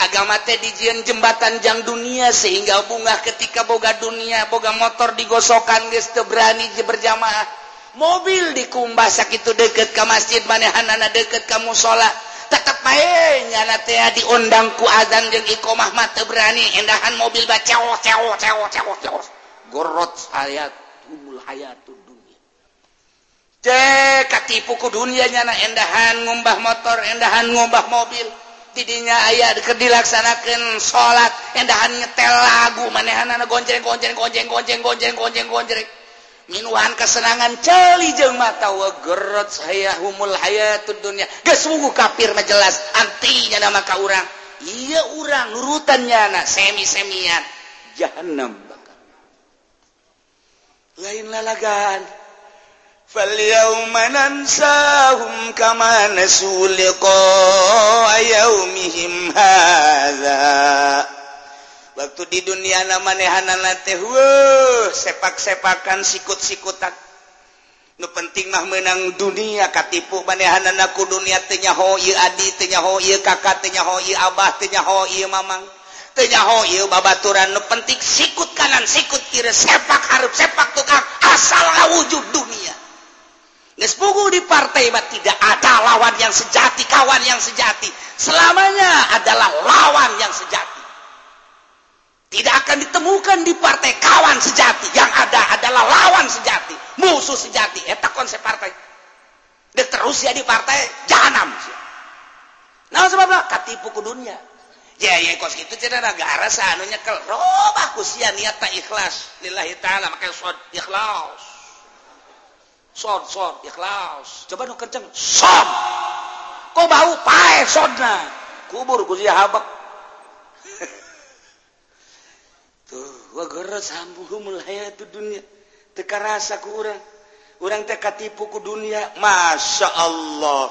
Agama teh dijian jembatan jang dunia sehingga bunga ketika boga dunia boga motor digosokan geus teu berani berjamaah. Mobil dikumbah sakitu deket ke masjid manehanana deket ka musola. tetap mainnya diundangku adzan jeung Iqomah mah teu berani. Endahan mobil baca cewek cewek cewek cewek gorot umul hayatud dunya. Cek katipu ku dunya endahan ngumbah motor endahan ngumbah mobil. Tidinya ayat ke dilaksanakan sholat endahan nyetel lagu manehanana gonjreng gonjreng gonjeng gonjeng gonjeng gonjeng gonjreng minuan kesenangan celi jeung mata wegerot saya humul hayatud dunya. Geus wugu kafir mah jelas antinya nama ka urang. Ieu urang nurutannya na semi-semian. Jahannam bakal. Lain lalagan fal yawma nansahum kama nasu liqa yaumihim hadza waktu di dunia sepak-sepakan sikut-sikutan. Nu penting mah menang dunia katipu manehan anakku dunia tenya ho adi tenya ho kakak tenya ho abah tenya ho mamang tenya ho babaturan. Nu penting sikut kanan sikut kiri sepak harus sepak tukang asal wujud dunia. Nespugu di partai bah tidak ada lawan yang sejati kawan yang sejati. Selamanya adalah lawan yang sejati tidak akan ditemukan di partai kawan sejati. Yang ada adalah lawan sejati. Musuh sejati. Eta konsep partai. Dan terus ya di partai jahanam. Nah sebabnya katipu ke dunia. Ya ya kos itu tidak negara sanu nyekel. Robah kusia niat tak ikhlas. Lillahi ta'ala makanya sod ikhlas. Sod sod ikhlas. Coba nu kenceng sod. Kau bau pae sodna. Kubur kusia habak dunia. Teka rasa kurang orang. Teka tipuku dunia. Masya Allah.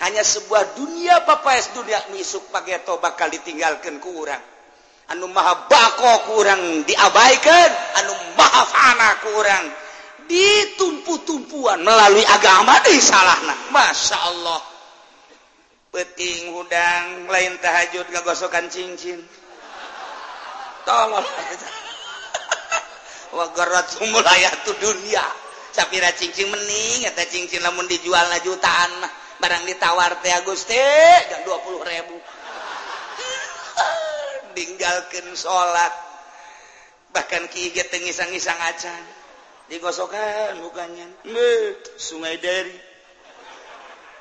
Hanya sebuah dunia papaes dunia misuk pakai to bakal ditinggalkan ke orang. Anu maha bako kurang diabaikan. Anu maha fana kurang ditumpu-tumpuan melalui agama di salahna Masya Allah. Peting hudang lain tahajud gagosokan cincin. Tolong. dunia. Sapira cincin mening kata cincin namun dijual na jutaan mah. Barang ditawar teh Agusti dan 20 ribu. Tinggalkan salat bahkan kiget tengisang-isang acan. Digosokan mukanya. Sungai dari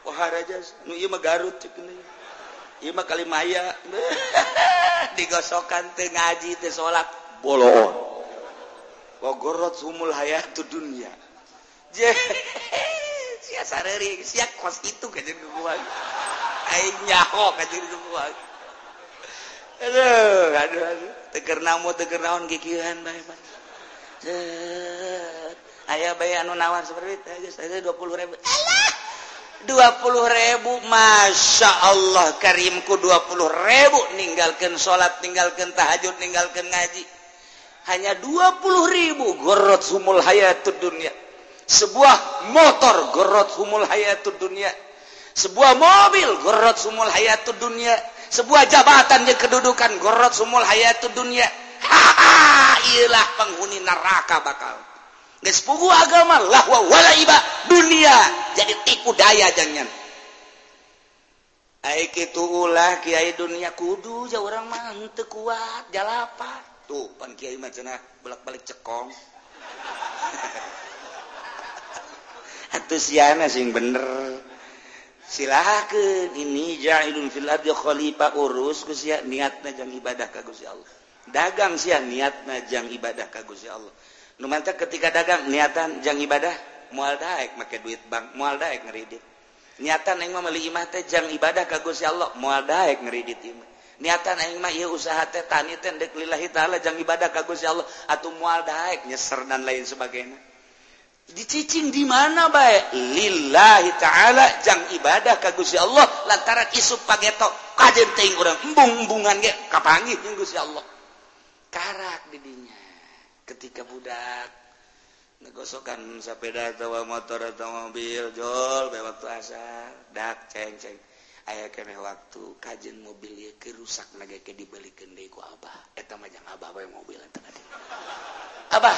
wahara nu ieu mah Garut cek ieu mah Kalimaya. Digosokan teu ngaji teu salat boloon. Bogorot sumul hayatu dunia. Sia sareri, sia kos itu jadi gua. Aing nyaho jadi gua. Aduh, aduh, aduh. Teger namo, teger naon bae. Ayah bayi anu nawar seperti itu, saya dua puluh ribu. Allah, dua puluh ribu, masya Allah, karimku dua puluh ribu. Ninggalkan sholat, ninggalkan tahajud, ninggalkan ngaji hanya 20 ribu gorot humul hayatud dunia. Sebuah motor gorot humul hayatud dunia. Sebuah mobil gorot humul hayatud dunia. Sebuah jabatan yang kedudukan gorot humul hayatud dunia. Ha ilah penghuni neraka bakal. Geus agama lahwa wala iba dunia. Jadi tipu daya jangan. Aik itu ulah kiai dunia kudu jauh orang mah kuat jalapan tuh pan kiai mah cenah bolak-balik cekong. Atuh siana sing bener. Silakan ini jahilun fil ardi khalifah urus ku sia niatna jang ibadah ka Gusti Allah. Dagang sia niatna jang ibadah ka Gusti Allah. Nu ketika dagang niatan jang ibadah moal daek make duit bank moal daek ngeridit niatan aing mah meuli imah teh jang ibadah ka Gusti Allah moal daek ngeridit imah niatan aing mah ieu usaha teh tani teh dek lillahi taala jang ibadah ka Gusti Allah. Atuh moal daek nyeser dan lain sebagainya. Dicicing di mana bae? Lillahi taala jang ibadah ka Gusti Allah. Lantaran isup pagetok kajen teuing urang embung-embungan ge kapanggih jeung Gusti Allah. Karak didinya ketika budak negosokan sepeda atau motor atau mobil jol bewaktu asar dak ceng ceng aya kene waktu kajen mobil kerusak naga ke ku Abah. Eta mah jang Abah bae mobil Abah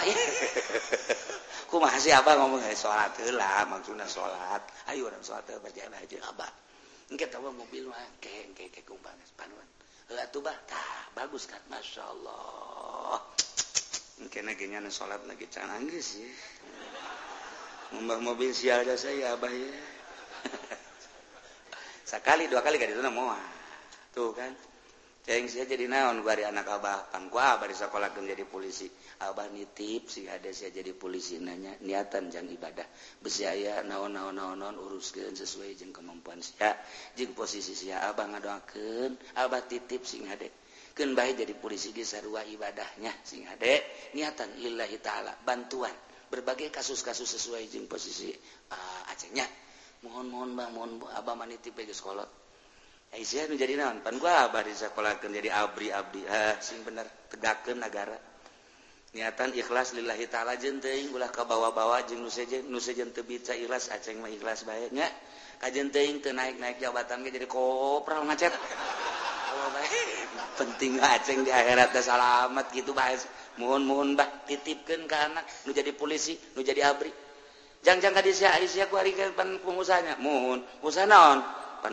ku masih Abah ngomong eh, salat lah maksudnya salat ayo orang salat berjalan aja Abah. Engke tahu mobil mah keng keng keng panuan. Lah tuh bah. Tah bagus kan masya Allah. Engke naginya salat lagi cananggis ya Mbah mobil sial saya Abah ya sekali dua kali itu semua tuh kan? Ceng saya jadi naon bari anak abah pan gua bari sekolah jadi polisi. Abah nitip si ada saya jadi polisi. Nanya niatan jang ibadah. Besi aya naon naon naon naon uruskeun sesuai jeung kemampuan sia. Jeung posisi sia abah ngadoakeun. Abah titip sing hade keun bae jadi polisi di sarua ibadahnya sing hade niatan lillahi taala bantuan. Berbagai kasus-kasus sesuai jeung posisi uh, acehnya. mohon-mohon Bang mohon Abah maniti pe kolot Aisyah menjadi eh, naon pan gua Abah disekolahkeun jadi abri abdi. Ha sing bener tegakeun nagara. Niatan ikhlas lillahi taala jeung teuing ulah ka bawa-bawa jeung nu sejen nu sejen teu bisa ikhlas aceng mah ikhlas bae. Nya kajen teuing teu naik-naik jabatan ge jadi kopral ngacet. Oh, penting aceng di akhirat teh salamat gitu bae. Mohon-mohon bah titipkeun ka anak nu jadi polisi nu jadi abri. jangan pengusahanya. Mohon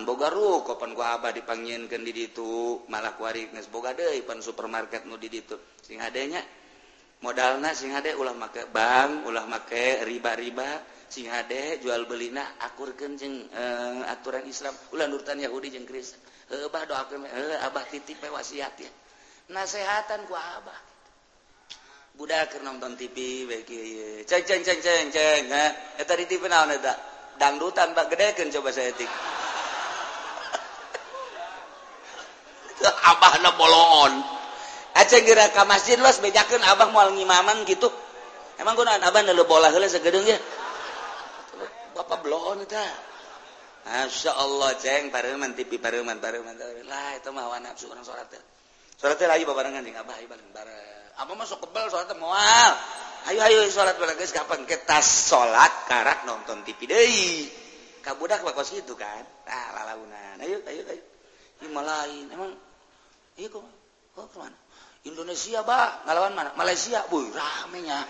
boga ruko pan gua abah dipangienkeun di ditu malah ku ari geus boga deui pan supermarket nu di ditu. Sing adanya modalna sing hade ulah make bank ulah make riba-riba. Sing hade jual belina akurkeun jeung uh, aturan Islam. Ulah nurutan Yahudi jeung Kristen. Heuh abah doakeun eh, abah titip wasiat ya. Nasehatan ku abah. budak nonton TV beki ceng ceng ceng ceng ceng ha eta di TV dangdutan bak gedekeun coba saya tik. Abahna bolongon aja eh, ka masjid los bejakeun Abah moal ngimaman gitu. Emang kunaon Abah nelu bola heula sagedeung ya Bapak bloon eta. Masya Allah ceng pareman TV pareman pareman lah itu mah nafsu orang sholat salat salat karak nonton TV kabudak kos itu kan? Nah, launan ayo ayo ayo. Lima ah, lain. Emang iya kok. Oh, kok kemana Indonesia bah ngalawan mana? Malaysia. Bu ramenya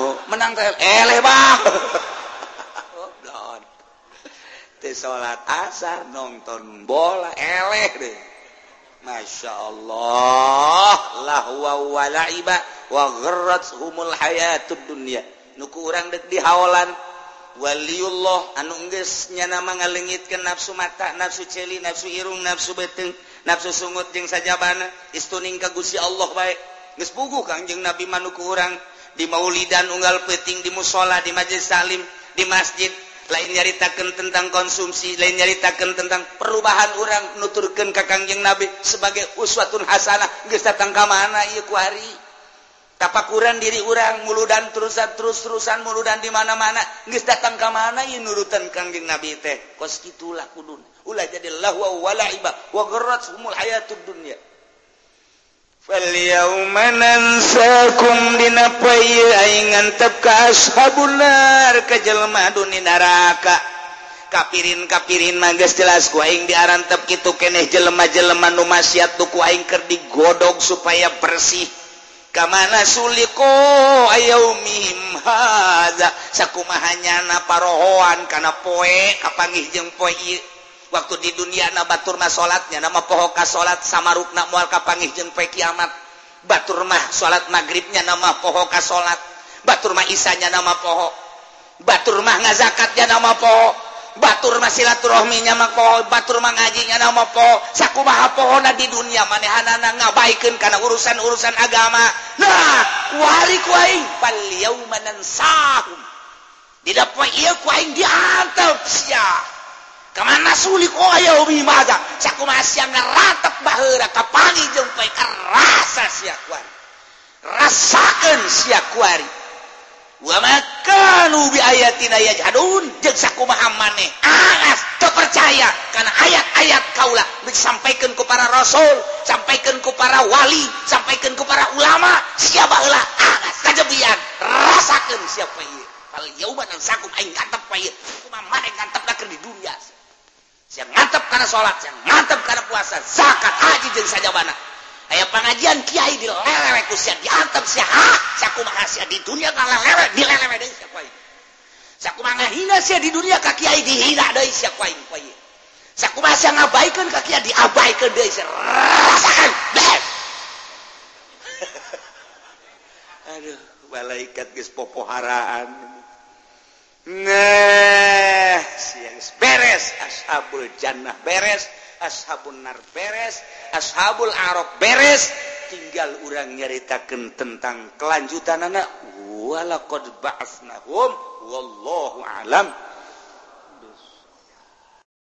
oh menang teh. Eh, Eleh bah oh blon. Teh salat asar nonton bola. Eh, Eleh deh. Masya Allahlahwalaibaulya nuku orang dek di halan Waliullah anunggesnya nama ngalengit ke nafsu mata nafsu celi nafsu irung nafsu beteng nafsu sungut jeung sajabana istuning kagusi Allah baik. Gespugu Kangjeng Nabi Manuku orang di Maulidan unggal peting di musola di Majelis Salim di masjid. lain nyaritakan tentang konsumsi lain nyaritakan tentang perubahan orang nuturkan kakangjeng nabi sebagai uswatun hasanah. Geus datang ka mana ieu ku hari? Tapakuran diri orang muludan terusan terus-terusan muludan di mana-mana. Geus datang ka mana ieu nurutan kangjeng nabi teh? Kos kitulah kudun. Ulah jadi lahwa wa walaiba wa gharrat humul hayatud dunya. manasakumdinagantep kashabular kejelmaduni neraka kapirin kapirin mages jelas kuing diarantep gitu keneh jelema-jeleman numasyat ku aing keur digodog supaya bersih. Kamana suliko ayauhim sakumahanya naparohoan karena poe kapanggih jeng ieu. waktu di dunia na Baturmah salatnya nama pohoka salat sama rukna mual pangih jeung pe kiamat. Baturmah salat magribnya nama pohoka salat Baturmah isanya nama poho Baturmah ngazakatnya nama poho Baturmah silaturahminya mah poho Baturmah ngajinya nama poho sakumaha pohona di dunia manehanana ngabaikeun kana urusan-urusan agama. Nah wari ku aing. Fal yauma nansahum. Didapwa ieu ku aing diantep siah kemana sulit? Oh ayo umi maga. Sakumaha siang ratep baheura kapangi jeung poe karasa sia kuari. Rasakeun sia kuari. Wa makanu bi ayatina yajhadun. Jeung sakumaha maneh? Alas teu percaya kana ayat-ayat kaula disampaikan ku para rasul sampaikan ku para wali sampaikan ku para ulama. Siapa baheula alas kajebian rasakeun siapa poe Kalau yauma nan sakum aing gantep poe kumaha maneh gantep di dunia. yang mantap karena salat yang mantap karena puasa. Zakat haji jeung sajabana. Aya pengajian kiai dilelewe ku sia diantep sia ha sakumaha sia di dunia di dilelewe deui sia kuai. Sakumaha hina sia di dunia ka kiai dihina deui sia kuai kuai. Sakumaha sia ngabaikeun ka kiai diabaikeun deui sia rasakan aduh malaikat geus popoharaan. Nah, beres ashabul jannah beres ashabun nar beres ashabul arok beres. Tinggal orang nyaritakan tentang kelanjutan anak walaqad ba'athnahum wallahu alam.